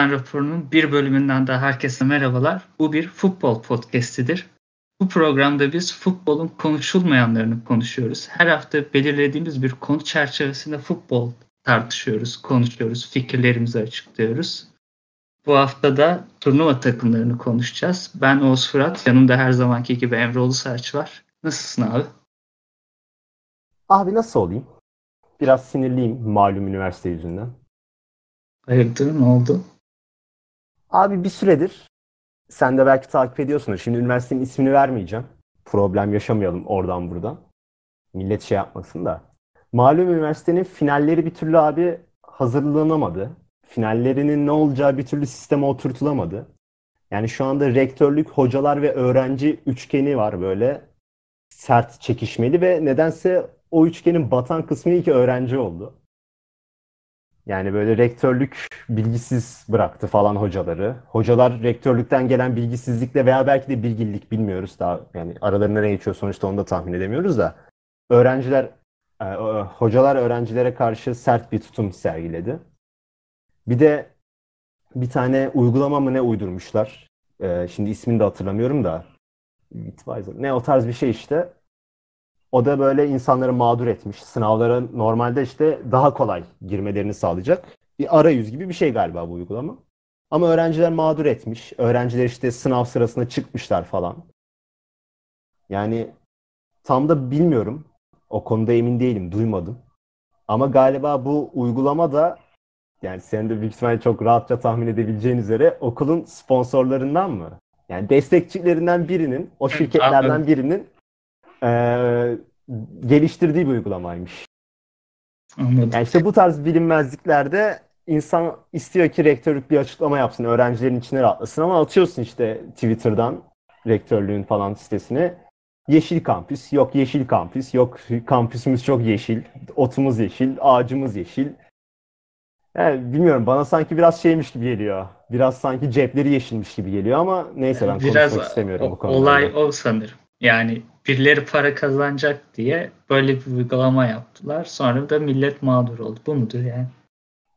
Asistan raporunun bir bölümünden daha herkese merhabalar. Bu bir futbol podcastidir. Bu programda biz futbolun konuşulmayanlarını konuşuyoruz. Her hafta belirlediğimiz bir konu çerçevesinde futbol tartışıyoruz, konuşuyoruz, fikirlerimizi açıklıyoruz. Bu hafta da turnuva takımlarını konuşacağız. Ben Oğuz Fırat, yanımda her zamanki gibi Emre Ulusaç var. Nasılsın abi? Abi nasıl olayım? Biraz sinirliyim malum üniversite yüzünden. Hayırdır ne oldu? Abi bir süredir sen de belki takip ediyorsunuz. Şimdi üniversitenin ismini vermeyeceğim. Problem yaşamayalım oradan buradan. Millet şey yapmasın da. Malum üniversitenin finalleri bir türlü abi hazırlanamadı. Finallerinin ne olacağı bir türlü sisteme oturtulamadı. Yani şu anda rektörlük, hocalar ve öğrenci üçgeni var böyle sert çekişmeli ve nedense o üçgenin batan kısmı ilk öğrenci oldu. Yani böyle rektörlük bilgisiz bıraktı falan hocaları. Hocalar rektörlükten gelen bilgisizlikle veya belki de bilgililik bilmiyoruz daha. Yani aralarında ne geçiyor sonuçta onu da tahmin edemiyoruz da. Öğrenciler, e, hocalar öğrencilere karşı sert bir tutum sergiledi. Bir de bir tane uygulama mı ne uydurmuşlar. E, şimdi ismini de hatırlamıyorum da. Ne o tarz bir şey işte. O da böyle insanları mağdur etmiş. Sınavlara normalde işte daha kolay girmelerini sağlayacak. Bir arayüz gibi bir şey galiba bu uygulama. Ama öğrenciler mağdur etmiş. Öğrenciler işte sınav sırasında çıkmışlar falan. Yani tam da bilmiyorum. O konuda emin değilim. Duymadım. Ama galiba bu uygulama da yani senin de büyük ihtimalle çok rahatça tahmin edebileceğin üzere okulun sponsorlarından mı? Yani destekçilerinden birinin, o şirketlerden birinin e, geliştirdiği bir uygulamaymış. Anladım. Yani işte bu tarz bilinmezliklerde insan istiyor ki rektörlük bir açıklama yapsın, öğrencilerin içine rahatlasın ama atıyorsun işte Twitter'dan rektörlüğün falan sitesine. Yeşil kampüs, yok yeşil kampüs, yok kampüsümüz çok yeşil, otumuz yeşil, ağacımız yeşil. Yani bilmiyorum bana sanki biraz şeymiş gibi geliyor. Biraz sanki cepleri yeşilmiş gibi geliyor ama neyse ben Biraz konuşmak istemiyorum o- bu konuda. olay o sanırım. Yani birileri para kazanacak diye böyle bir uygulama yaptılar. Sonra da millet mağdur oldu. Bu mudur yani?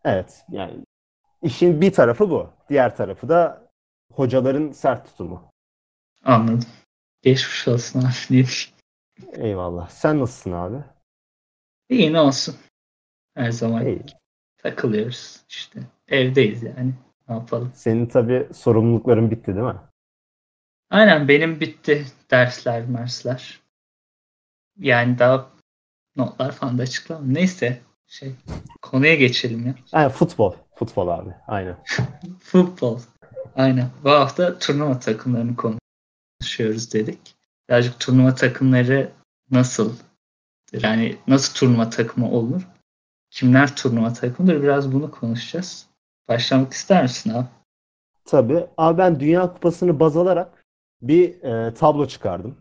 Evet yani işin bir tarafı bu. Diğer tarafı da hocaların sert tutumu. Anladım. Geçmiş olsun abi. Ne. Eyvallah. Sen nasılsın abi? İyi ne olsun. Her zaman İyi. takılıyoruz işte. Evdeyiz yani. Ne yapalım? Senin tabii sorumlulukların bitti değil mi? Aynen benim bitti dersler, mersler. Yani daha notlar falan da açıklamam. Neyse şey konuya geçelim ya. Yani futbol. Futbol abi. Aynen. Futbol. Aynen. Bu hafta turnuva takımlarını konuşuyoruz dedik. Birazcık turnuva takımları nasıl? Yani nasıl turnuva takımı olur? Kimler turnuva takımıdır? Biraz bunu konuşacağız. Başlamak ister misin abi? Tabii. Abi ben Dünya Kupası'nı baz alarak bir e, tablo çıkardım.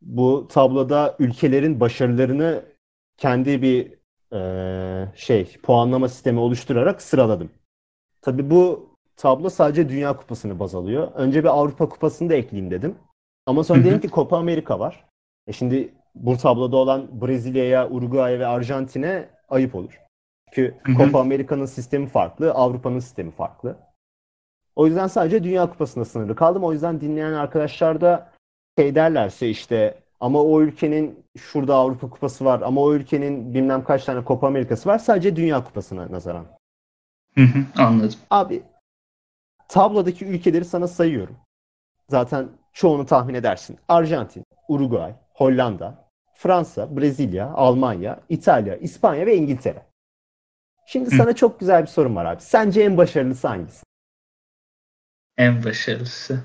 Bu tabloda ülkelerin başarılarını kendi bir e, şey puanlama sistemi oluşturarak sıraladım. Tabii bu tablo sadece Dünya Kupası'nı baz alıyor. Önce bir Avrupa Kupası'nı da ekleyeyim dedim. Ama sonra dedim ki Copa Amerika var. E şimdi bu tabloda olan Brezilya'ya, Uruguay'a ve Arjantin'e ayıp olur. Çünkü. Copa Amerika'nın sistemi farklı, Avrupa'nın sistemi farklı. O yüzden sadece Dünya Kupası'na sınırlı kaldım. O yüzden dinleyen arkadaşlar da şey derlerse işte ama o ülkenin şurada Avrupa Kupası var ama o ülkenin bilmem kaç tane Copa Amerika'sı var sadece Dünya Kupası'na nazaran. Hı hı, anladım. Abi tablodaki ülkeleri sana sayıyorum. Zaten çoğunu tahmin edersin. Arjantin, Uruguay, Hollanda, Fransa, Brezilya, Almanya, İtalya, İspanya ve İngiltere. Şimdi Hı. sana çok güzel bir sorum var abi. Sence en başarılısı hangisi? En başarılısı.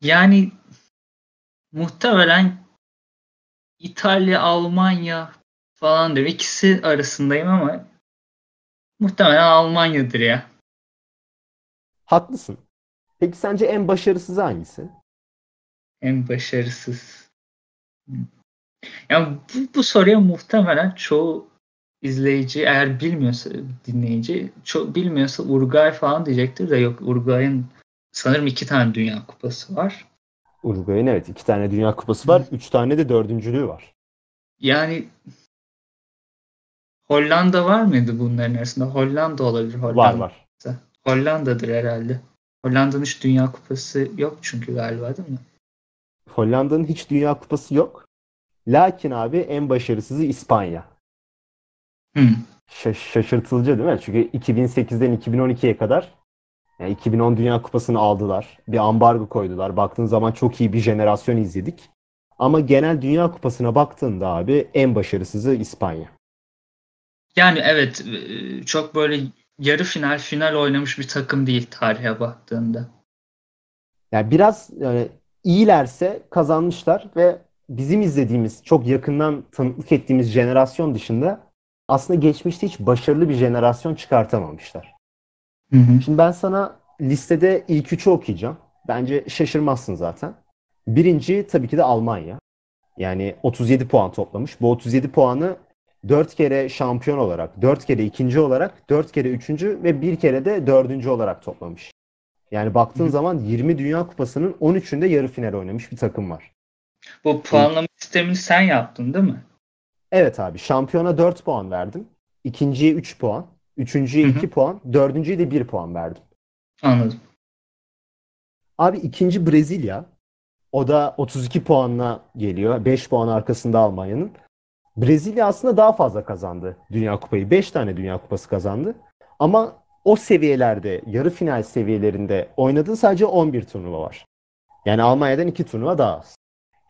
Yani muhtemelen İtalya, Almanya falan diyor. İkisi arasındayım ama muhtemelen Almanya'dır ya. Haklısın. Peki sence en başarısız hangisi? En başarısız. Yani bu, bu soruya muhtemelen çoğu izleyici eğer bilmiyorsa dinleyici çok bilmiyorsa Uruguay falan diyecektir de yok Uruguay'ın sanırım iki tane Dünya Kupası var. Uruguay'ın evet iki tane Dünya Kupası var. Üç tane de dördüncülüğü var. Yani Hollanda var mıydı bunların arasında? Hollanda olabilir. Hollanda. Var var. Hollanda'dır herhalde. Hollanda'nın hiç Dünya Kupası yok çünkü galiba değil mi? Hollanda'nın hiç Dünya Kupası yok. Lakin abi en başarısızı İspanya. Hmm. Şaş- şaşırtılıcı değil mi? Çünkü 2008'den 2012'ye kadar yani 2010 Dünya Kupası'nı aldılar. Bir ambargo koydular. Baktığın zaman çok iyi bir jenerasyon izledik. Ama genel Dünya Kupası'na baktığında abi en başarısızı İspanya. Yani evet e, çok böyle yarı final final oynamış bir takım değil tarihe baktığında. Yani biraz yani iyilerse kazanmışlar ve bizim izlediğimiz, çok yakından tanıklık ettiğimiz jenerasyon dışında aslında geçmişte hiç başarılı bir jenerasyon çıkartamamışlar. Hı hı. Şimdi ben sana listede ilk üçü okuyacağım. Bence şaşırmazsın zaten. Birinci tabii ki de Almanya. Yani 37 puan toplamış. Bu 37 puanı 4 kere şampiyon olarak, 4 kere ikinci olarak, 4 kere üçüncü ve bir kere de dördüncü olarak toplamış. Yani baktığın Hı. zaman 20 Dünya Kupası'nın 13'ünde yarı final oynamış bir takım var. Bu puanlama sistemini sen yaptın değil mi? Evet abi şampiyona 4 puan verdim. İkinciye 3 puan. Üçüncüye Hı hı. 2 puan. Dördüncüye de 1 puan verdim. Anladım. Abi ikinci Brezilya. O da 32 puanla geliyor. 5 puan arkasında Almanya'nın. Brezilya aslında daha fazla kazandı Dünya Kupayı. 5 tane Dünya Kupası kazandı. Ama o seviyelerde, yarı final seviyelerinde oynadığı sadece 11 turnuva var. Yani Almanya'dan 2 turnuva daha az.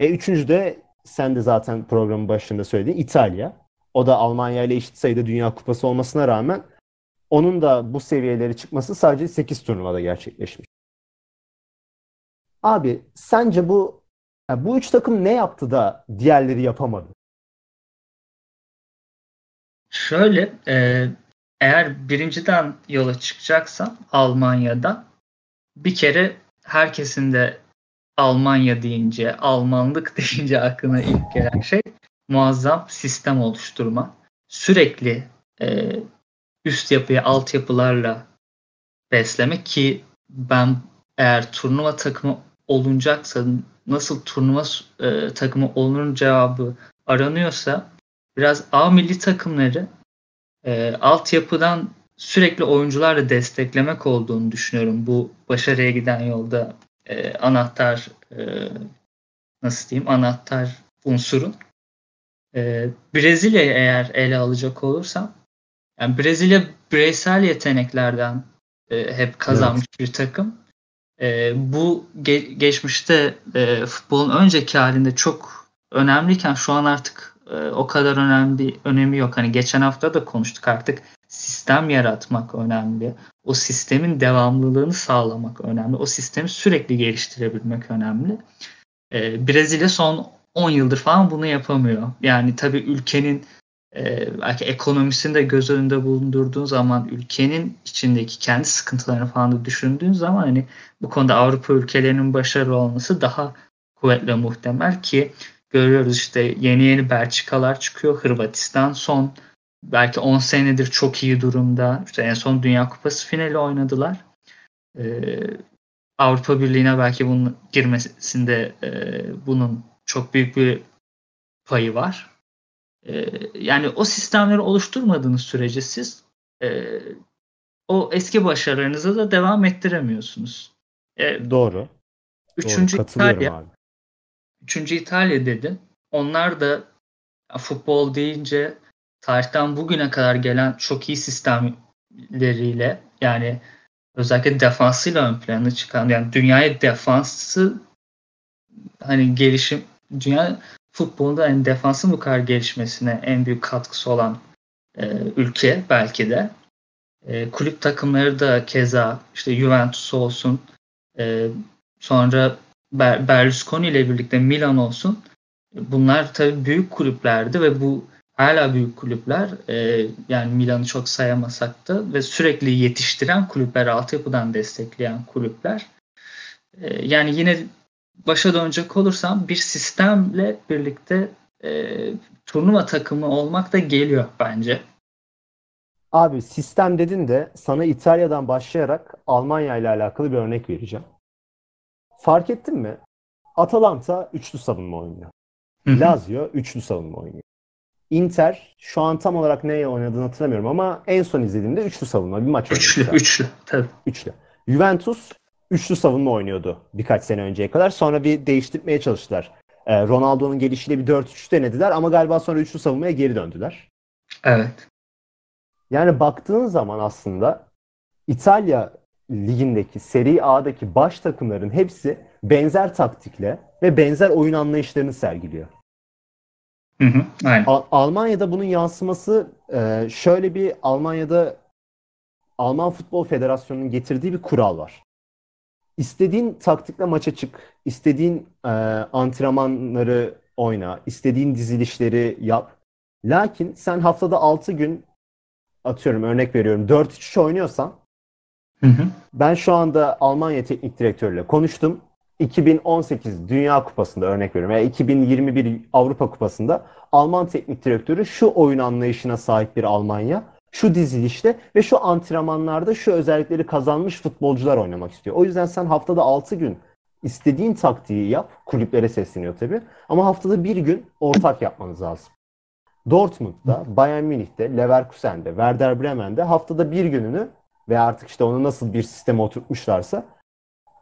E üçüncü de sen de zaten programın başında söylediğin İtalya. O da Almanya ile eşit sayıda Dünya Kupası olmasına rağmen onun da bu seviyelere çıkması sadece 8 turnuvada gerçekleşmiş. Abi sence bu bu üç takım ne yaptı da diğerleri yapamadı? Şöyle e, eğer birinciden yola çıkacaksam Almanya'da bir kere herkesin de Almanya deyince, Almanlık deyince aklına ilk gelen şey muazzam sistem oluşturma. Sürekli e, üst yapıyı altyapılarla beslemek ki ben eğer turnuva takımı olunacaksa nasıl turnuva e, takımı olunur cevabı aranıyorsa biraz A milli takımları e, altyapıdan sürekli oyuncularla desteklemek olduğunu düşünüyorum. Bu başarıya giden yolda e, anahtar e, nasıl diyeyim anahtar unsurun. E, Brezilya'yı eğer ele alacak olursam yani Brezilya bireysel yeteneklerden e, hep kazanmış bir takım. E, bu ge- geçmişte e, futbolun önceki halinde çok önemliyken şu an artık e, o kadar önemli önemi yok. Hani geçen hafta da konuştuk artık sistem yaratmak önemli. O sistemin devamlılığını sağlamak önemli. O sistemi sürekli geliştirebilmek önemli. E, Brezilya son 10 yıldır falan bunu yapamıyor. Yani tabii ülkenin e, belki ekonomisini de göz önünde bulundurduğun zaman ülkenin içindeki kendi sıkıntılarını falan da düşündüğün zaman hani bu konuda Avrupa ülkelerinin başarılı olması daha kuvvetle muhtemel ki görüyoruz işte yeni yeni Belçikalar çıkıyor. Hırvatistan son belki 10 senedir çok iyi durumda. İşte en son Dünya Kupası finali oynadılar. Ee, Avrupa Birliği'ne belki bunun girmesinde e, bunun çok büyük bir payı var. E, yani o sistemleri oluşturmadığınız sürece siz e, o eski başarılarınızı da devam ettiremiyorsunuz. E, Doğru. üçüncü Doğru. İtalya, abi. üçüncü İtalya dedin. Onlar da futbol deyince tarihten bugüne kadar gelen çok iyi sistemleriyle yani özellikle defansıyla ön plana çıkan yani dünyaya defansı hani gelişim dünya futbolunda hani defansın bu kadar gelişmesine en büyük katkısı olan e, ülke belki de. E, kulüp takımları da keza işte Juventus olsun e, sonra Ber- Berlusconi ile birlikte Milan olsun. Bunlar tabii büyük kulüplerdi ve bu hala büyük kulüpler. E, yani Milan'ı çok sayamasak da ve sürekli yetiştiren kulüpler, altyapıdan destekleyen kulüpler. E, yani yine başa dönecek olursam bir sistemle birlikte e, turnuva takımı olmak da geliyor bence. Abi sistem dedin de sana İtalya'dan başlayarak Almanya ile alakalı bir örnek vereceğim. Fark ettin mi? Atalanta üçlü savunma oynuyor. Lazio üçlü savunma oynuyor. Inter şu an tam olarak neye oynadığını hatırlamıyorum ama en son izlediğimde üçlü savunma bir maç Üçlü, oynamışlar. üçlü. Tabii. Üçlü. Juventus üçlü savunma oynuyordu birkaç sene önceye kadar. Sonra bir değiştirmeye çalıştılar. Ee, Ronaldo'nun gelişiyle bir 4-3 denediler ama galiba sonra üçlü savunmaya geri döndüler. Evet. Yani baktığın zaman aslında İtalya ligindeki Serie A'daki baş takımların hepsi benzer taktikle ve benzer oyun anlayışlarını sergiliyor. Hı hı. Aynen. Al- Almanya'da bunun yansıması e, şöyle bir Almanya'da Alman Futbol Federasyonu'nun getirdiği bir kural var. İstediğin taktikle maça çık, istediğin e, antrenmanları oyna, istediğin dizilişleri yap. Lakin sen haftada 6 gün atıyorum örnek veriyorum 4-3 oynuyorsan Hı hı. ben şu anda Almanya teknik direktörüyle konuştum. 2018 Dünya Kupası'nda örnek veriyorum. Yani 2021 Avrupa Kupası'nda Alman teknik direktörü şu oyun anlayışına sahip bir Almanya, şu dizilişte ve şu antrenmanlarda şu özellikleri kazanmış futbolcular oynamak istiyor. O yüzden sen haftada 6 gün istediğin taktiği yap. Kulüplere sesleniyor tabii. Ama haftada bir gün ortak yapmanız lazım. Dortmund'da, Bayern Münih'te, Leverkusen'de, Werder Bremen'de haftada bir gününü ve artık işte onu nasıl bir sisteme oturtmuşlarsa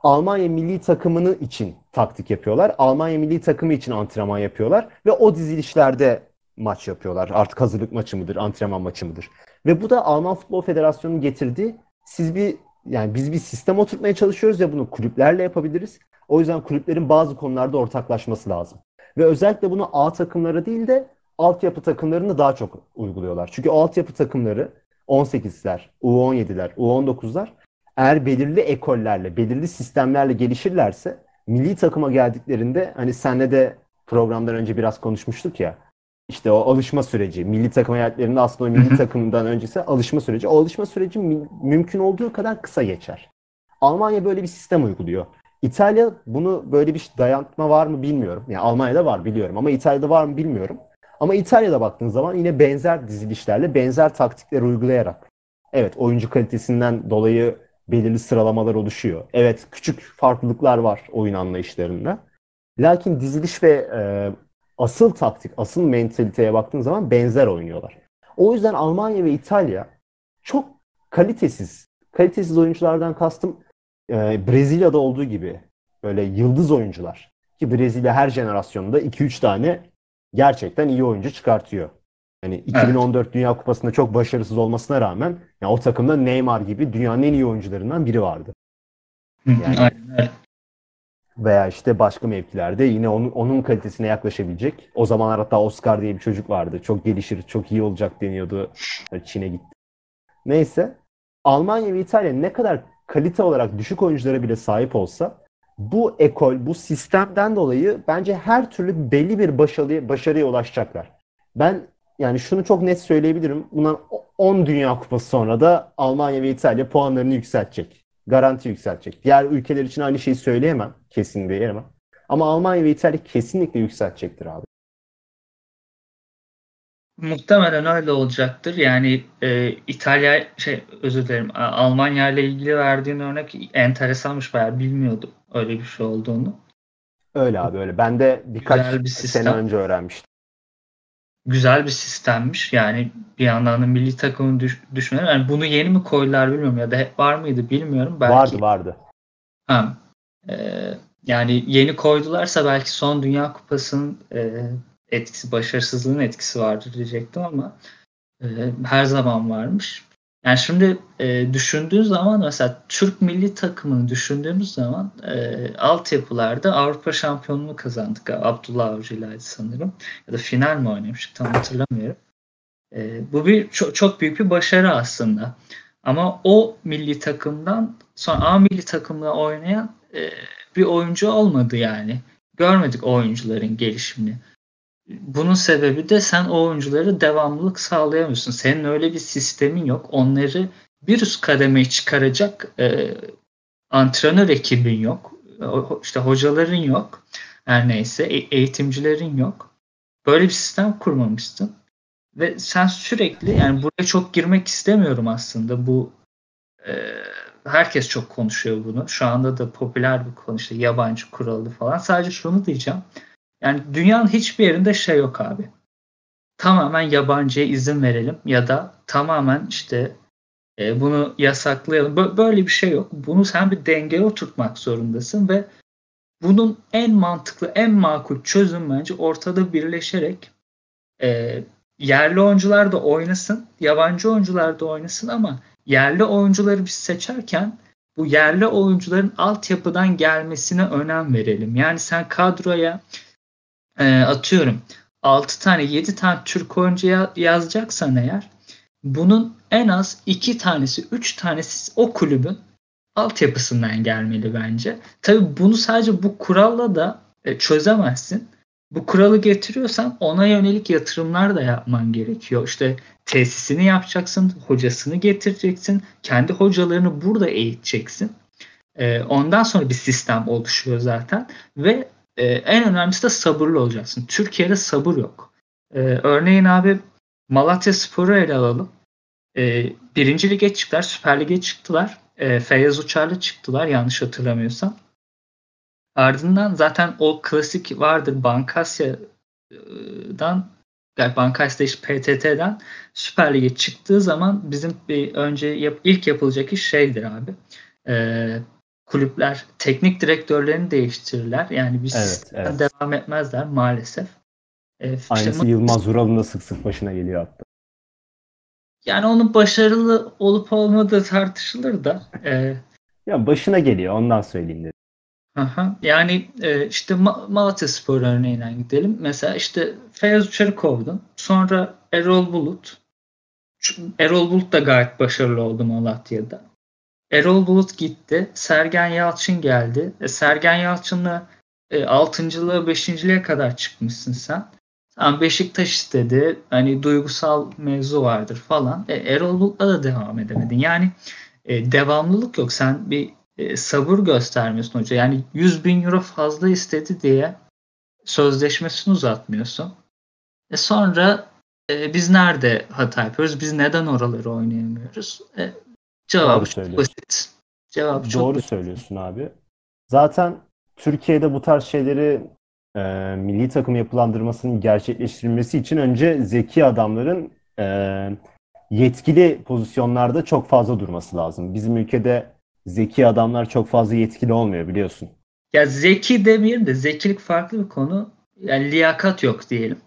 Almanya milli takımını için taktik yapıyorlar. Almanya milli takımı için antrenman yapıyorlar ve o dizilişlerde maç yapıyorlar. Artık hazırlık maçı mıdır, antrenman maçı mıdır? Ve bu da Alman Futbol Federasyonu'nun getirdiği siz bir yani biz bir sistem oturtmaya çalışıyoruz ya bunu kulüplerle yapabiliriz. O yüzden kulüplerin bazı konularda ortaklaşması lazım. Ve özellikle bunu A takımları değil de altyapı takımlarını daha çok uyguluyorlar. Çünkü o altyapı takımları 18'ler, U17'ler, U19'lar eğer belirli ekollerle, belirli sistemlerle gelişirlerse milli takıma geldiklerinde hani senle de programdan önce biraz konuşmuştuk ya. İşte o alışma süreci, milli takım hayatlarında aslında o milli takımdan öncesi alışma süreci. O alışma süreci mü- mümkün olduğu kadar kısa geçer. Almanya böyle bir sistem uyguluyor. İtalya bunu böyle bir dayatma var mı bilmiyorum. Yani Almanya'da var biliyorum ama İtalya'da var mı bilmiyorum. Ama İtalya'da baktığın zaman yine benzer dizilişlerle, benzer taktikler uygulayarak. Evet oyuncu kalitesinden dolayı belirli sıralamalar oluşuyor. Evet küçük farklılıklar var oyun anlayışlarında. Lakin diziliş ve e, asıl taktik, asıl mentaliteye baktığın zaman benzer oynuyorlar. O yüzden Almanya ve İtalya çok kalitesiz. Kalitesiz oyunculardan kastım e, Brezilya'da olduğu gibi böyle yıldız oyuncular. Ki Brezilya her jenerasyonda 2-3 tane gerçekten iyi oyuncu çıkartıyor. Yani 2014 Dünya Kupası'nda çok başarısız olmasına rağmen yani o takımda Neymar gibi dünyanın en iyi oyuncularından biri vardı. Yani- Aynen öyle. Veya işte başka mevkilerde yine onun, onun kalitesine yaklaşabilecek. O zamanlar hatta Oscar diye bir çocuk vardı. Çok gelişir, çok iyi olacak deniyordu. Çin'e gitti. Neyse. Almanya ve İtalya ne kadar kalite olarak düşük oyunculara bile sahip olsa bu ekol, bu sistemden dolayı bence her türlü belli bir başarıya, başarıya ulaşacaklar. Ben yani şunu çok net söyleyebilirim. Bundan 10 Dünya Kupası sonra da Almanya ve İtalya puanlarını yükseltecek. Garanti yükseltecek. Diğer ülkeler için aynı şeyi söyleyemem. Kesin diyemem. Ama Almanya ve İtalya kesinlikle yükseltecektir abi. Muhtemelen öyle olacaktır. Yani e, İtalya şey özür dilerim Almanya ile ilgili verdiğin örnek enteresanmış bayağı bilmiyordum öyle bir şey olduğunu. Öyle abi öyle. Ben de birkaç Güzel bir sene önce öğrenmiştim. Güzel bir sistemmiş. Yani bir yandan da milli takımı düş, düşünüyorum. Yani bunu yeni mi koydular bilmiyorum ya da hep var mıydı bilmiyorum. Belki Vardı vardı. Ha, e, yani yeni koydularsa belki son Dünya Kupası'nın e, etkisi, başarısızlığın etkisi vardır diyecektim ama e, her zaman varmış. Yani şimdi e, düşündüğün zaman mesela Türk milli takımını düşündüğümüz zaman e, altyapılarda Avrupa şampiyonluğu kazandık. Abdullah Avcı'ylaydı sanırım. Ya da final mi oynamıştık tam hatırlamıyorum. E, bu bir çok, çok büyük bir başarı aslında. Ama o milli takımdan sonra A milli takımla oynayan e, bir oyuncu olmadı yani. Görmedik oyuncuların gelişimini. Bunun sebebi de sen o oyuncuları devamlılık sağlayamıyorsun. Senin öyle bir sistemin yok. Onları bir üst kademeye çıkaracak e, antrenör ekibin yok. O- işte hocaların yok. Her neyse e- eğitimcilerin yok. Böyle bir sistem kurmamışsın. Ve sen sürekli yani buraya çok girmek istemiyorum aslında. Bu e, herkes çok konuşuyor bunu. Şu anda da popüler bir konu işte yabancı kuralı falan. Sadece şunu diyeceğim. Yani dünyanın hiçbir yerinde şey yok abi. tamamen yabancıya izin verelim ya da tamamen işte e, bunu yasaklayalım. Böyle bir şey yok. Bunu sen bir dengeye oturtmak zorundasın ve bunun en mantıklı, en makul çözüm bence ortada birleşerek e, yerli oyuncular da oynasın, yabancı oyuncular da oynasın ama yerli oyuncuları biz seçerken bu yerli oyuncuların altyapıdan gelmesine önem verelim. Yani sen kadroya e, atıyorum 6 tane 7 tane Türk oyuncu yazacaksan eğer bunun en az 2 tanesi 3 tanesi o kulübün altyapısından gelmeli bence. Tabii bunu sadece bu kuralla da e, çözemezsin. Bu kuralı getiriyorsan ona yönelik yatırımlar da yapman gerekiyor. İşte tesisini yapacaksın, hocasını getireceksin, kendi hocalarını burada eğiteceksin. E, ondan sonra bir sistem oluşuyor zaten ve e, en önemlisi de sabırlı olacaksın. Türkiye'de sabır yok. E, örneğin abi Malatya Spor'u ele alalım. E, birinci lige çıktılar, Süper Lig'e çıktılar. E, Feyyaz Uçar'la çıktılar yanlış hatırlamıyorsam. Ardından zaten o klasik vardır Bankasya'dan yani Bankasya'da işte PTT'den Süper Lig'e çıktığı zaman bizim bir önce yap, ilk yapılacak iş şeydir abi. E, kulüpler teknik direktörlerini değiştirirler. Yani bir evet, evet. devam etmezler maalesef. E, Aynısı işte, Yılmaz Vural'ın da sık sık başına geliyor hatta. Yani onun başarılı olup olmadığı tartışılır da. E, ya başına geliyor ondan söyleyeyim dedim. Aha, yani e, işte Ma- Malatya Spor örneğinden gidelim. Mesela işte Feyyaz Uçar'ı kovdun. Sonra Erol Bulut. Erol Bulut da gayet başarılı oldu Malatya'da. Erol Bulut gitti. Sergen Yalçın geldi. E, Sergen Yalçın'la e, 6.lığa 5.liğe kadar çıkmışsın sen. Tamam Beşiktaş istedi. Hani duygusal mevzu vardır falan. E, Erol Bulut'la da devam edemedin. Yani e, devamlılık yok. Sen bir e, sabır göstermiyorsun hoca. Yani 100 bin euro fazla istedi diye sözleşmesini uzatmıyorsun. E sonra e, biz nerede hata yapıyoruz? Biz neden oraları oynayamıyoruz? E, cevabı çok basit. Cevap çok Doğru basit. söylüyorsun abi. Zaten Türkiye'de bu tarz şeyleri e, milli takım yapılandırmasının gerçekleştirilmesi için önce zeki adamların e, yetkili pozisyonlarda çok fazla durması lazım. Bizim ülkede zeki adamlar çok fazla yetkili olmuyor biliyorsun. Ya zeki demeyelim de zekilik farklı bir konu. Yani liyakat yok diyelim.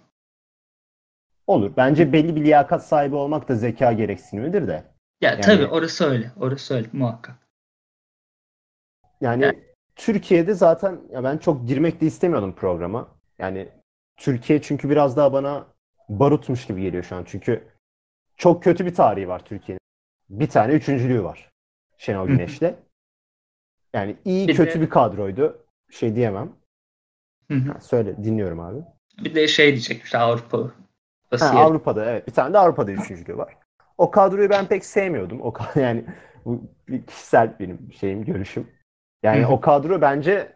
Olur. Bence belli bir liyakat sahibi olmak da zeka gereksinimidir de. Ya yani, tabii orası öyle. Orası öyle muhakkak. Yani, yani Türkiye'de zaten ya ben çok girmek de istemiyordum programa. Yani Türkiye çünkü biraz daha bana barutmuş gibi geliyor şu an. Çünkü çok kötü bir tarihi var Türkiye'nin. Bir tane üçüncülüğü var. Şenol Güneş'le. Yani iyi bir kötü de... bir kadroydu. Bir şey diyemem. Ha, söyle dinliyorum abi. Bir de şey diyecek işte Avrupa. Ha, Avrupa'da evet. Bir tane de Avrupa'da üçüncülüğü var. O kadroyu ben pek sevmiyordum. O yani bu bir kişisel benim şeyim, görüşüm. Yani o kadro bence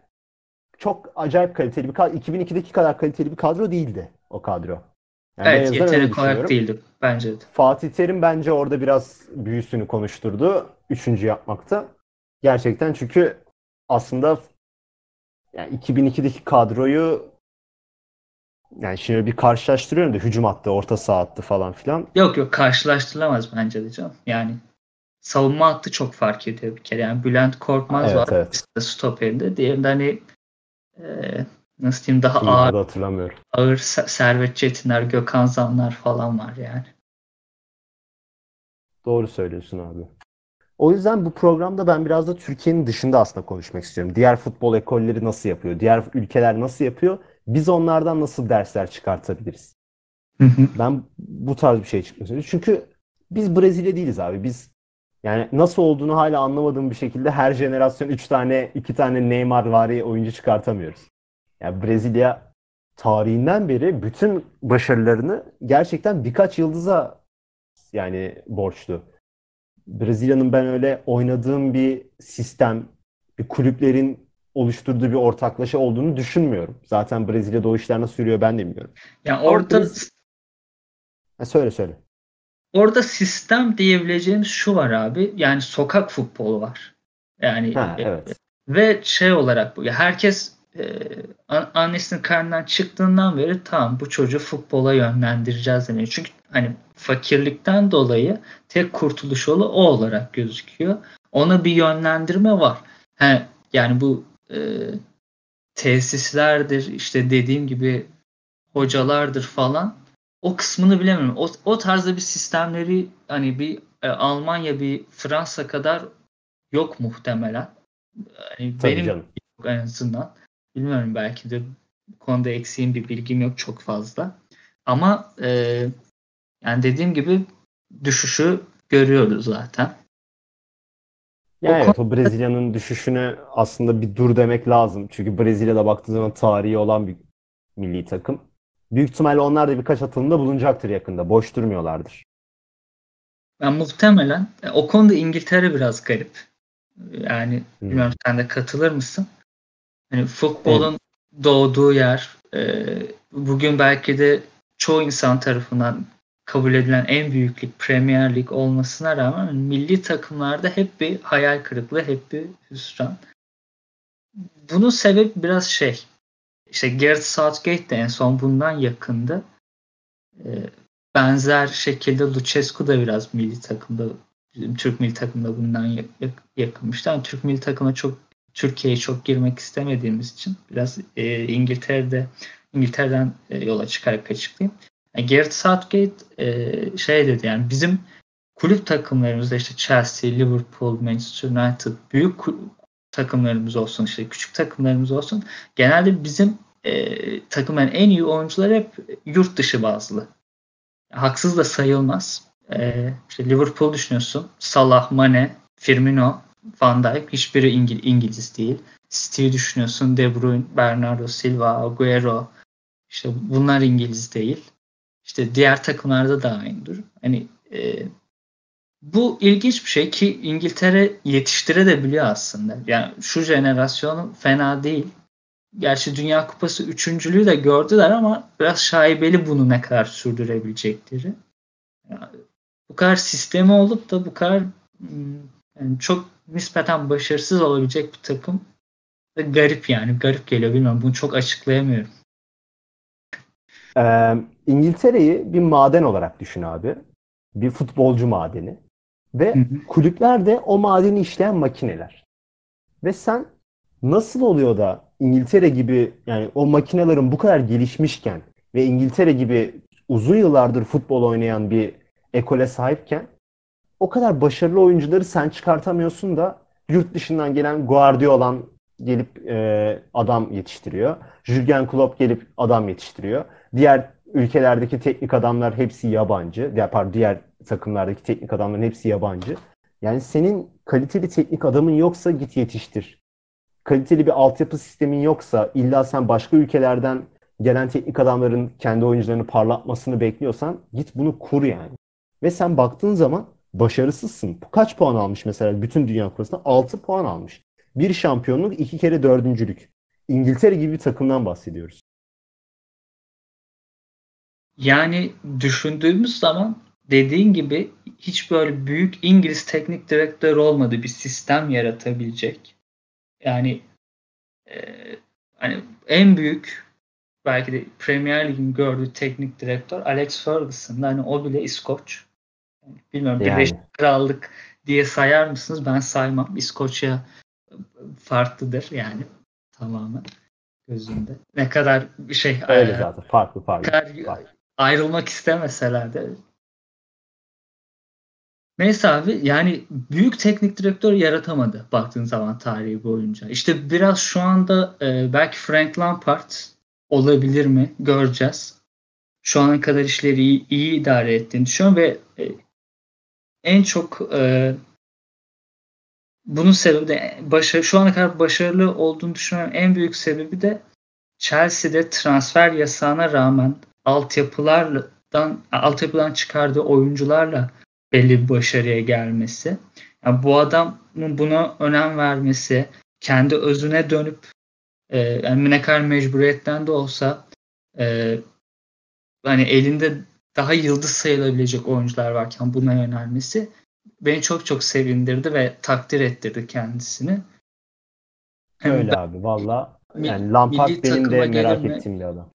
çok acayip kaliteli bir kadro. 2002'deki kadar kaliteli bir kadro değildi o kadro. Yani evet yetenek olarak değildi bence de. Fatih Terim bence orada biraz büyüsünü konuşturdu. Üçüncü yapmakta. Gerçekten çünkü aslında yani 2002'deki kadroyu yani şimdi bir karşılaştırıyorum da hücum attı, orta saha attı falan filan. Yok yok karşılaştırılamaz bence de canım. Yani savunma hattı çok fark ediyor bir kere. Yani Bülent Korkmaz evet, var evet. stoperinde. Diğerinde hani e, nasıl diyeyim daha Şimdi ağır hatırlamıyorum. ağır Servet Çetinler, Gökhan Zanlar falan var yani. Doğru söylüyorsun abi. O yüzden bu programda ben biraz da Türkiye'nin dışında aslında konuşmak istiyorum. Diğer futbol ekolleri nasıl yapıyor? Diğer ülkeler nasıl yapıyor? Biz onlardan nasıl dersler çıkartabiliriz? Ben bu tarz bir şey istiyorum. Çünkü biz Brezilya değiliz abi. Biz yani nasıl olduğunu hala anlamadığım bir şekilde her jenerasyon 3 tane 2 tane Neymar vari oyuncu çıkartamıyoruz. Yani Brezilya tarihinden beri bütün başarılarını gerçekten birkaç yıldıza yani borçlu. Brezilya'nın ben öyle oynadığım bir sistem, bir kulüplerin oluşturduğu bir ortaklaşa olduğunu düşünmüyorum. Zaten Brezilya'da o işler nasıl yürüyor ben de bilmiyorum. Yani orada ha, söyle söyle. Orada sistem diyebileceğimiz şu var abi. Yani sokak futbolu var. Yani ha, evet. ve şey olarak bu. Herkes e, annesinin karnından çıktığından beri tamam bu çocuğu futbola yönlendireceğiz deniyor. Çünkü hani fakirlikten dolayı tek kurtuluş yolu o olarak gözüküyor. Ona bir yönlendirme var. He, yani bu e, tesislerdir işte dediğim gibi hocalardır falan o kısmını bilemiyorum. O, o tarzda bir sistemleri hani bir e, Almanya bir Fransa kadar yok muhtemelen. Yani benim canım. en azından bilmiyorum belki de bu konuda eksiğim bir bilgim yok çok fazla. Ama e, yani dediğim gibi düşüşü görüyoruz zaten. Ya o evet o Brezilya'nın düşüşüne aslında bir dur demek lazım. Çünkü Brezilya'da baktığı zaman tarihi olan bir milli takım. Büyük ihtimalle onlar da birkaç atılımda bulunacaktır yakında. Boş durmuyorlardır. Ben muhtemelen e, o konuda İngiltere biraz garip. Yani hmm. bilmiyorum sen de katılır mısın? Hani futbolun evet. doğduğu yer e, bugün belki de çoğu insan tarafından kabul edilen en büyük lig Premier Lig olmasına rağmen milli takımlarda hep bir hayal kırıklığı, hep bir hüsran. Bunun sebebi biraz şey. İşte Gareth Southgate de en son bundan yakındı. Ee, benzer şekilde Lucescu da biraz milli takımda Türk milli takımda bundan yakınmıştı. Yani Türk milli takıma çok Türkiye'ye çok girmek istemediğimiz için biraz e, İngiltere'de İngiltere'den e, yola çıkarak açıklayayım. Yani Gareth Southgate e, şey dedi yani bizim kulüp takımlarımızda işte Chelsea, Liverpool, Manchester United büyük takımlarımız olsun işte küçük takımlarımız olsun genelde bizim e, takımların en iyi oyuncuları hep yurt dışı bazlı. Haksız da sayılmaz. E, işte Liverpool düşünüyorsun. Salah, Mane, Firmino, Van Dijk hiçbiri İngil İngiliz değil. City düşünüyorsun. De Bruyne, Bernardo Silva, Agüero. İşte bunlar İngiliz değil. İşte diğer takımlarda da aynıdır. Hani e, bu ilginç bir şey ki İngiltere yetiştirebiliyor aslında. Yani şu jenerasyonu fena değil. Gerçi Dünya Kupası üçüncülüğü de gördüler ama biraz şaibeli bunu ne kadar sürdürebilecekleri. Yani bu kadar sistemi olup da bu kadar hmm, yani çok nispeten başarısız olabilecek bir takım garip yani. Garip geliyor bilmiyorum. Bunu çok açıklayamıyorum. Ee, İngiltere'yi bir maden olarak düşün abi. Bir futbolcu madeni. Ve hı hı. kulüpler de o madeni işleyen makineler. Ve sen nasıl oluyor da İngiltere gibi yani o makinelerin bu kadar gelişmişken ve İngiltere gibi uzun yıllardır futbol oynayan bir ekole sahipken o kadar başarılı oyuncuları sen çıkartamıyorsun da yurt dışından gelen Guardiola gelip e, adam yetiştiriyor. Jurgen Klopp gelip adam yetiştiriyor. Diğer ülkelerdeki teknik adamlar hepsi yabancı. Pardon, diğer takımlardaki teknik adamların hepsi yabancı. Yani senin kaliteli teknik adamın yoksa git yetiştir. Kaliteli bir altyapı sistemin yoksa illa sen başka ülkelerden gelen teknik adamların kendi oyuncularını parlatmasını bekliyorsan git bunu kur yani. Ve sen baktığın zaman başarısızsın. Kaç puan almış mesela bütün Dünya Kupası'nda? 6 puan almış. Bir şampiyonluk, iki kere dördüncülük. İngiltere gibi bir takımdan bahsediyoruz. Yani düşündüğümüz zaman dediğin gibi hiç böyle büyük İngiliz teknik direktör olmadı bir sistem yaratabilecek. Yani e, hani en büyük belki de Premier Lig'in gördüğü teknik direktör Alex Ferguson. Hani o bile İskoç. Bilmiyorum yani. Birleşik Krallık diye sayar mısınız? Ben saymam. İskoçya farklıdır yani tamamen gözümde. Ne kadar şey öyle zaten farklı farklı. Kadar farklı. Ayrılmak istemeseler de Neyse abi yani büyük teknik direktör yaratamadı baktığın zaman tarihi boyunca. İşte biraz şu anda e, belki Frank Lampard olabilir mi göreceğiz. Şu ana kadar işleri iyi, iyi idare ettiğini düşünüyorum ve e, en çok e, bunun sebebi de başarı, şu ana kadar başarılı olduğunu düşünüyorum. En büyük sebebi de Chelsea'de transfer yasağına rağmen altyapılardan altyapıdan çıkardığı oyuncularla belli bir başarıya gelmesi. Yani bu adamın buna önem vermesi, kendi özüne dönüp e, yani ne kadar mecburiyetten de olsa e, hani elinde daha yıldız sayılabilecek oyuncular varken buna yönelmesi beni çok çok sevindirdi ve takdir ettirdi kendisini. Öyle ben, abi valla. Yani Lampard benim de merak ettiğim bir adam.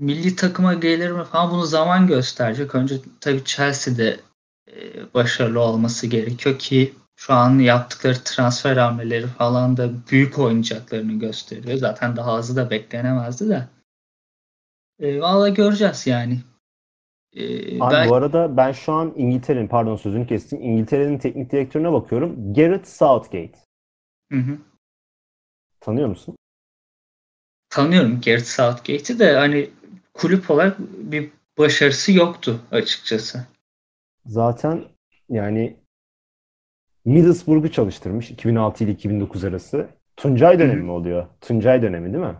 Milli takıma gelir mi falan bunu zaman gösterecek. Önce tabii Chelsea'de e, başarılı olması gerekiyor ki şu an yaptıkları transfer hamleleri falan da büyük oynayacaklarını gösteriyor. Zaten daha azı da beklenemezdi de. E, Valla göreceğiz yani. E, Abi belki... bu arada ben şu an İngiltere'nin pardon sözünü kestim. İngiltere'nin teknik direktörüne bakıyorum. Gareth Southgate. Hı hı. Tanıyor musun? Tanıyorum Gareth Southgate'i de hani kulüp olarak bir başarısı yoktu açıkçası. Zaten yani Middlesbrough'u çalıştırmış 2006 ile 2009 arası. Tuncay dönemi mi oluyor? Tuncay dönemi değil mi?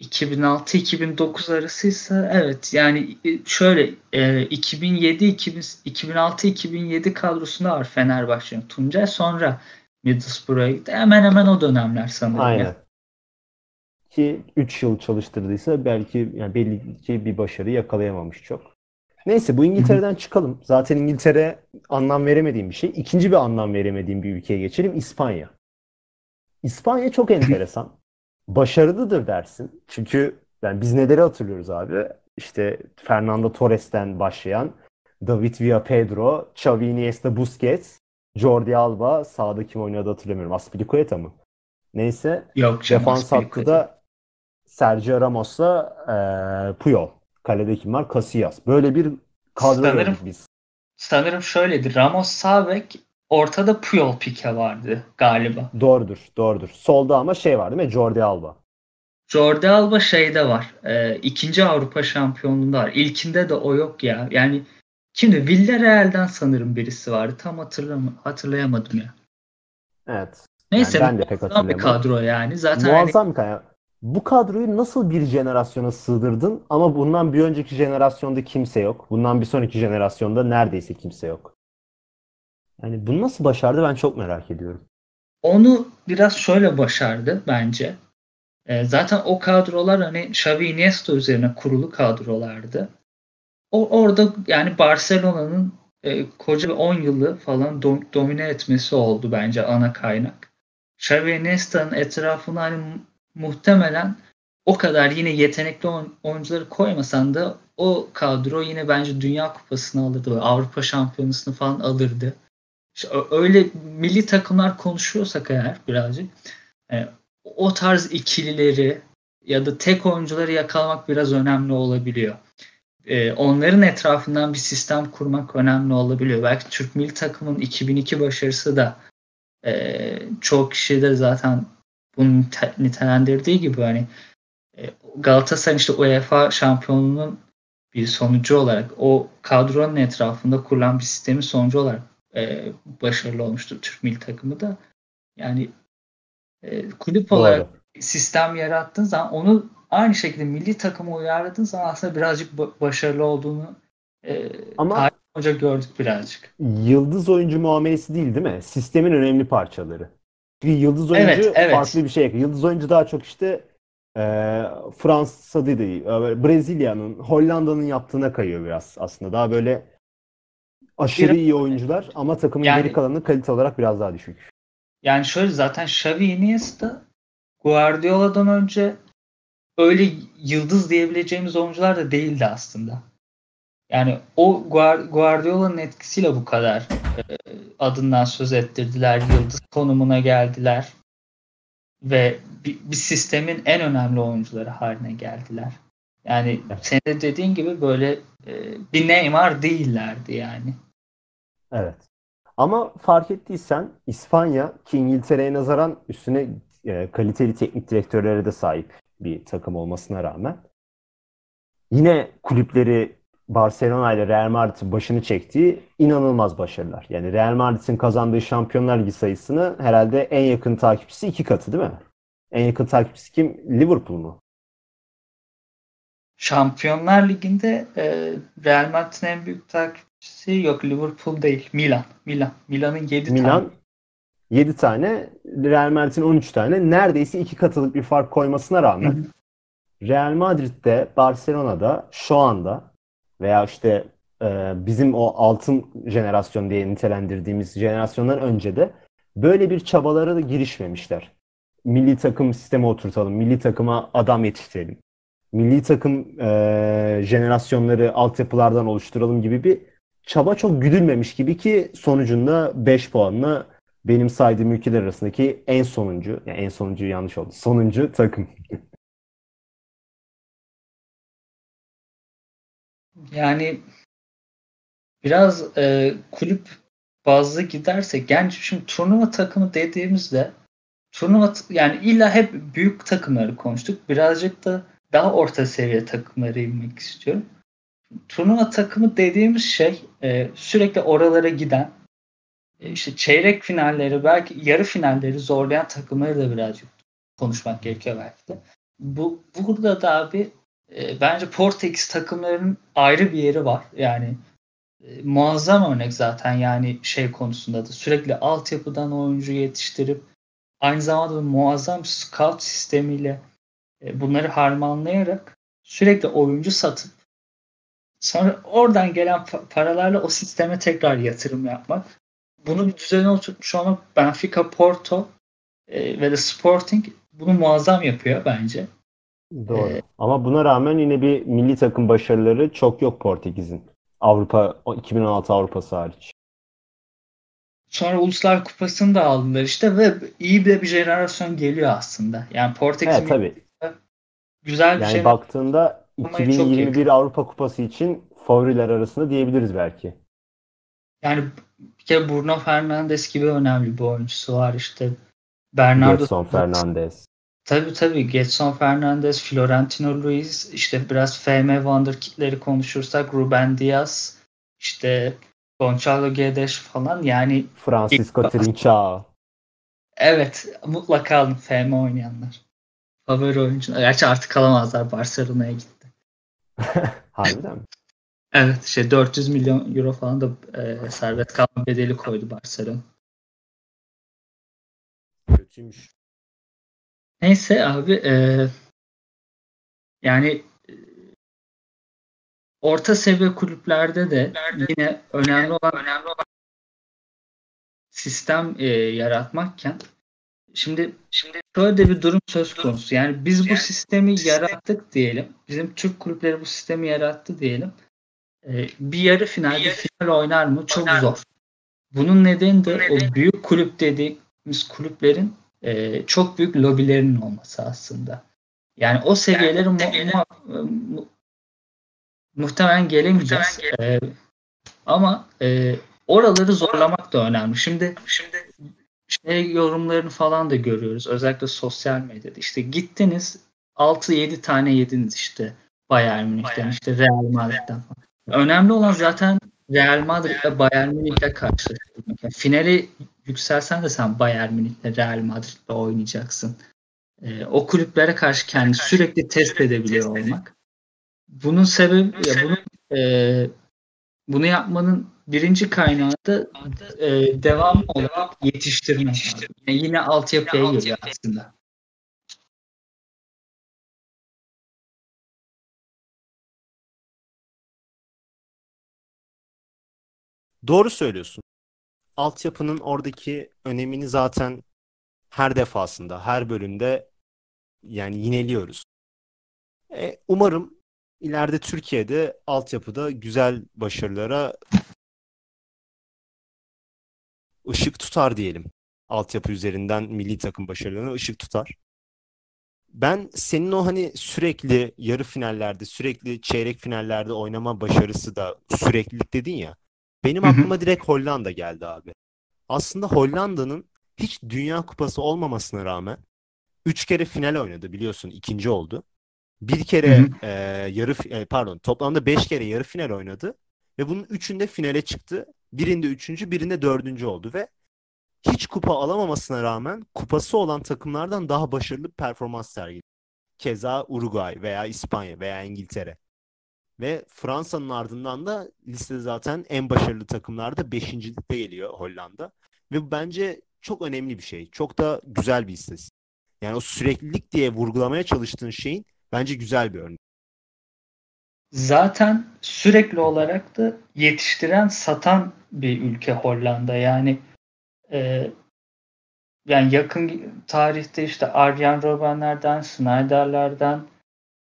2006-2009 arasıysa evet yani e, şöyle 2007 2006-2007 kadrosunda var Fenerbahçe'nin Tuncay sonra Middlesbrough'a gitti. Hemen hemen o dönemler sanırım. Aynen. Ya. Ki 3 yıl çalıştırdıysa belki yani belli ki bir başarı yakalayamamış çok. Neyse bu İngiltere'den çıkalım. Zaten İngiltere anlam veremediğim bir şey. İkinci bir anlam veremediğim bir ülkeye geçelim. İspanya. İspanya çok enteresan. Başarılıdır dersin. Çünkü yani biz neleri hatırlıyoruz abi? İşte Fernando Torres'ten başlayan David Villa Pedro, Xavi Iniesta Busquets, Jordi Alba, sağda kim oynadı hatırlamıyorum. Aspilicueta mı? Neyse. Yok Defans hattı da Sergio Ramos'la e, Puyol. Kalede kim var? Casillas. Böyle bir kadro sanırım, biz. Sanırım şöyledir. Ramos sağ bek ortada Puyol Pique vardı galiba. Doğrudur. Doğrudur. Solda ama şey var değil mi? Jordi Alba. Jordi Alba şeyde var. E, ikinci Avrupa şampiyonluğunda var. İlkinde de o yok ya. Yani şimdi Villarreal'den sanırım birisi vardı. Tam hatırlam hatırlayamadım ya. Evet. Neyse yani ben de pek hatırlayamadım. bir kadro yani. Zaten muazzam bir kadro bu kadroyu nasıl bir jenerasyona sığdırdın ama bundan bir önceki jenerasyonda kimse yok. Bundan bir sonraki jenerasyonda neredeyse kimse yok. Yani bunu nasıl başardı ben çok merak ediyorum. Onu biraz şöyle başardı bence. E, zaten o kadrolar hani Xavi Iniesta üzerine kurulu kadrolardı. O orada yani Barcelona'nın e, koca 10 yılı falan do, domine etmesi oldu bence ana kaynak. Xavi Iniesta'nın etrafına hani muhtemelen o kadar yine yetenekli oyuncuları koymasan da o kadro yine bence Dünya Kupası'nı alırdı. Avrupa Şampiyonası'nı falan alırdı. İşte öyle milli takımlar konuşuyorsak eğer birazcık e, o tarz ikilileri ya da tek oyuncuları yakalamak biraz önemli olabiliyor. E, onların etrafından bir sistem kurmak önemli olabiliyor. Belki Türk milli takımın 2002 başarısı da e, çok kişi de zaten bunu nitelendirdiği gibi hani e, Galatasaray işte UEFA şampiyonluğunun bir sonucu olarak o kadronun etrafında kurulan bir sistemin sonucu olarak e, başarılı olmuştur Türk milli takımı da. Yani e, kulüp Doğru. olarak sistem yarattığın zaman onu aynı şekilde milli takıma uyarladığın zaman aslında birazcık başarılı olduğunu e, Ama Hoca gördük birazcık. Yıldız oyuncu muamelesi değil değil mi? Sistemin önemli parçaları bir yıldız oyuncu evet, evet. farklı bir şey. Yıldız oyuncu daha çok işte e, Fransa değil, e, Brezilya'nın, Hollanda'nın yaptığına kayıyor biraz aslında. Daha böyle aşırı iyi oyuncular ama takımın yani, geri kalanı kalite olarak biraz daha düşük. Yani şöyle zaten Xavi Iniesta Guardiola'dan önce öyle yıldız diyebileceğimiz oyuncular da değildi aslında. Yani o Guardiola'nın etkisiyle bu kadar e, adından söz ettirdiler. Yıldız konumuna geldiler. Ve bir, bir sistemin en önemli oyuncuları haline geldiler. Yani senin de dediğin gibi böyle e, bir Neymar değillerdi yani. Evet. Ama fark ettiysen İspanya ki İngiltere'ye nazaran üstüne e, kaliteli teknik direktörlere de sahip bir takım olmasına rağmen yine kulüpleri Barcelona ile Real Madrid'in başını çektiği inanılmaz başarılar. Yani Real Madrid'in kazandığı Şampiyonlar Ligi sayısını herhalde en yakın takipçisi iki katı değil mi? En yakın takipçisi kim? Liverpool mu? Şampiyonlar Ligi'nde e, Real Madrid'in en büyük takipçisi yok Liverpool değil. Milan. Milan. Milan'ın 7 Milan, tane. 7 tane. Real Madrid'in 13 tane. Neredeyse iki katılık bir fark koymasına rağmen Real Madrid'de, Barcelona'da şu anda veya işte e, bizim o altın jenerasyon diye nitelendirdiğimiz jenerasyondan önce de böyle bir çabalara da girişmemişler. milli takım sistemi oturtalım. Milli takıma adam yetiştirelim. Milli takım e, jenerasyonları altyapılardan oluşturalım gibi bir çaba çok güdülmemiş gibi ki sonucunda 5 puanla benim saydığım ülkeler arasındaki en sonuncu, yani en sonuncu yanlış oldu. Sonuncu takım. Yani biraz e, kulüp bazlı gidersek yani şimdi turnuva takımı dediğimizde turnuva yani illa hep büyük takımları konuştuk. Birazcık da daha orta seviye takımları inmek istiyorum. Turnuva takımı dediğimiz şey e, sürekli oralara giden e, işte çeyrek finalleri belki yarı finalleri zorlayan takımları da birazcık konuşmak gerekiyor belki de. Bu burada da abi e, bence Portekiz takımlarının ayrı bir yeri var. Yani e, muazzam örnek zaten yani şey konusunda da sürekli altyapıdan oyuncu yetiştirip aynı zamanda muazzam scout sistemiyle e, bunları harmanlayarak sürekli oyuncu satıp sonra oradan gelen paralarla o sisteme tekrar yatırım yapmak. Bunu bir düzene oturtmuş olmak Benfica, Porto ve de Sporting bunu muazzam yapıyor bence. Doğru. Ee, Ama buna rağmen yine bir milli takım başarıları çok yok Portekiz'in. Avrupa 2016 Avrupası hariç. Sonra Uluslar Kupası'nı da aldılar işte ve iyi bir, bir jenerasyon geliyor aslında. Yani Portekiz evet, tabii. güzel bir yani şey. baktığında 2021 Avrupa Kupası için favoriler arasında diyebiliriz belki. Yani bir kere Bruno Fernandes gibi önemli bir oyuncusu var işte. Bernardo Gerson Fernandes. Tabii tabii. Getson Fernandes, Florentino Luis, işte biraz FM Wonderkid'leri konuşursak Ruben Diaz, işte Gonçalo Guedes falan yani Francisco Trincao. Evet mutlaka alın FM oynayanlar. Favori oyuncu. Gerçi artık alamazlar. Barcelona'ya gitti. Harbiden mi? Evet işte 400 milyon euro falan da e, servet kalma bedeli koydu Barcelona. Kötüymüş. Neyse abi e, yani e, orta seviye kulüplerde de yine önemli olan önemli olan sistem e, yaratmakken şimdi şimdi şöyle bir durum söz konusu. Yani biz bu sistemi yarattık diyelim. Bizim Türk kulüpleri bu sistemi yarattı diyelim. E, bir yarı final, bir final oynar mı? Çok zor. Bunun nedeni de o büyük kulüp dediğimiz kulüplerin e, çok büyük lobilerinin olması aslında. Yani o seviyelere mu, mu, mu, muhtemelen gelemeyeceğiz. E, ama e, oraları zorlamak da önemli. Şimdi şimdi şey yorumlarını falan da görüyoruz. Özellikle sosyal medyada. İşte gittiniz 6-7 tane yediniz işte Bayern Münih'ten, işte Real Madrid'den falan. Önemli olan zaten Real Madrid ile Bayern Münih'le karşılaştırmak. Yani finali yükselsen de sen Bayern Münih'le Real Madrid'le oynayacaksın. Ee, o kulüplere karşı kendini sürekli test edebiliyor olmak. Bunun sebebi ya bunun e, bunu yapmanın birinci kaynağı da e, devam olarak yetiştirmek. Yani yine altyapıya geliyor aslında. Doğru söylüyorsun. Altyapının oradaki önemini zaten her defasında, her bölümde yani yineliyoruz. E, umarım ileride Türkiye'de altyapıda güzel başarılara ışık tutar diyelim. Altyapı üzerinden milli takım başarılarına ışık tutar. Ben senin o hani sürekli yarı finallerde, sürekli çeyrek finallerde oynama başarısı da süreklilik dedin ya. Benim aklıma direkt Hollanda geldi abi. Aslında Hollanda'nın hiç Dünya Kupası olmamasına rağmen 3 kere final oynadı biliyorsun ikinci oldu. Bir kere e, yarı e, pardon toplamda 5 kere yarı final oynadı ve bunun üçünde finale çıktı. Birinde üçüncü, birinde dördüncü oldu ve hiç kupa alamamasına rağmen kupası olan takımlardan daha başarılı performans sergiledi. Keza Uruguay veya İspanya veya İngiltere. Ve Fransa'nın ardından da listede zaten en başarılı takımlarda 5. ligde geliyor Hollanda. Ve bence çok önemli bir şey. Çok da güzel bir istatistik. Yani o süreklilik diye vurgulamaya çalıştığın şeyin bence güzel bir örnek. Zaten sürekli olarak da yetiştiren, satan bir ülke Hollanda. Yani e, yani yakın tarihte işte Arjen Robben'lerden, Snyder'lerden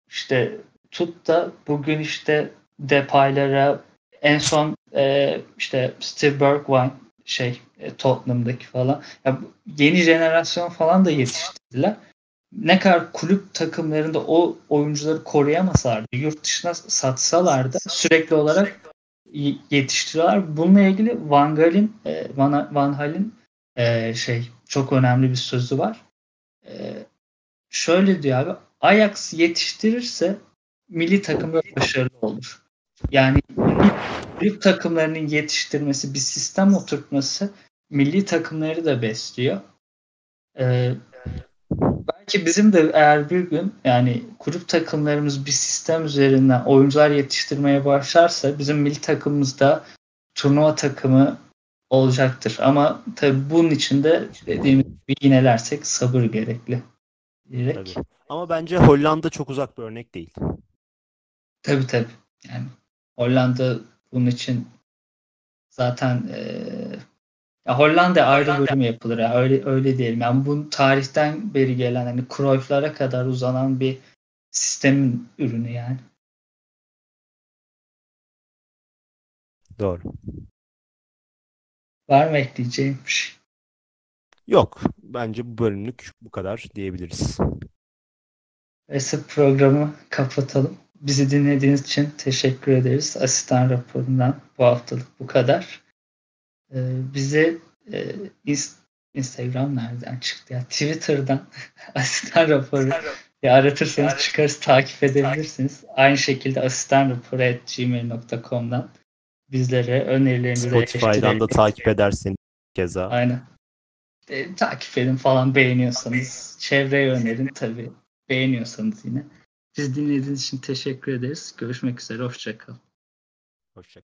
işte tut da bugün işte Depay'lara en son e, işte Steve Bergwijn şey e, Tottenham'daki falan. Ya, yeni jenerasyon falan da yetiştirdiler. Ne kadar kulüp takımlarında o oyuncuları koruyamasalardı, yurt dışına satsalardı sürekli olarak yetiştiriyorlar. Bununla ilgili Van Gaal'in e, Van, Van Hal'in e, şey çok önemli bir sözü var. E, şöyle diyor abi Ajax yetiştirirse milli takım başarılı olur. Yani büyük takımlarının yetiştirmesi, bir sistem oturtması milli takımları da besliyor. Ee, belki bizim de eğer bir gün yani grup takımlarımız bir sistem üzerinden oyuncular yetiştirmeye başlarsa bizim milli takımımızda turnuva takımı olacaktır. Ama tabii bunun için de dediğimiz gibi yinelersek sabır gerekli. Diyerek. Tabii. Ama bence Hollanda çok uzak bir örnek değil. Tabii tabii. Yani Hollanda bunun için zaten e, ya Hollanda ayrı bölüm yapılır ya öyle öyle diyelim. Yani bu tarihten beri gelen hani Cruyff'lara kadar uzanan bir sistemin ürünü yani. Doğru. Var mı ekleyeceğim bir şey? Yok. Bence bu bölümlük bu kadar diyebiliriz. Neyse programı kapatalım. Bizi dinlediğiniz için teşekkür ederiz. Asistan raporundan bu haftalık bu kadar. Ee, bize e, Instagram nereden çıktı ya? Twitter'dan asistan raporu ya aratırsanız çıkarız takip edebilirsiniz. Aynı şekilde asistan raporu at gmail.com'dan bizlere önerilerinizi Spotify'dan da takip ederseniz keza. Aynen. E, takip edin falan beğeniyorsanız. Çevreye önerin tabii. Beğeniyorsanız yine. Biz dinlediğiniz için teşekkür ederiz. Görüşmek üzere. Hoşçakalın. Hoşçakalın.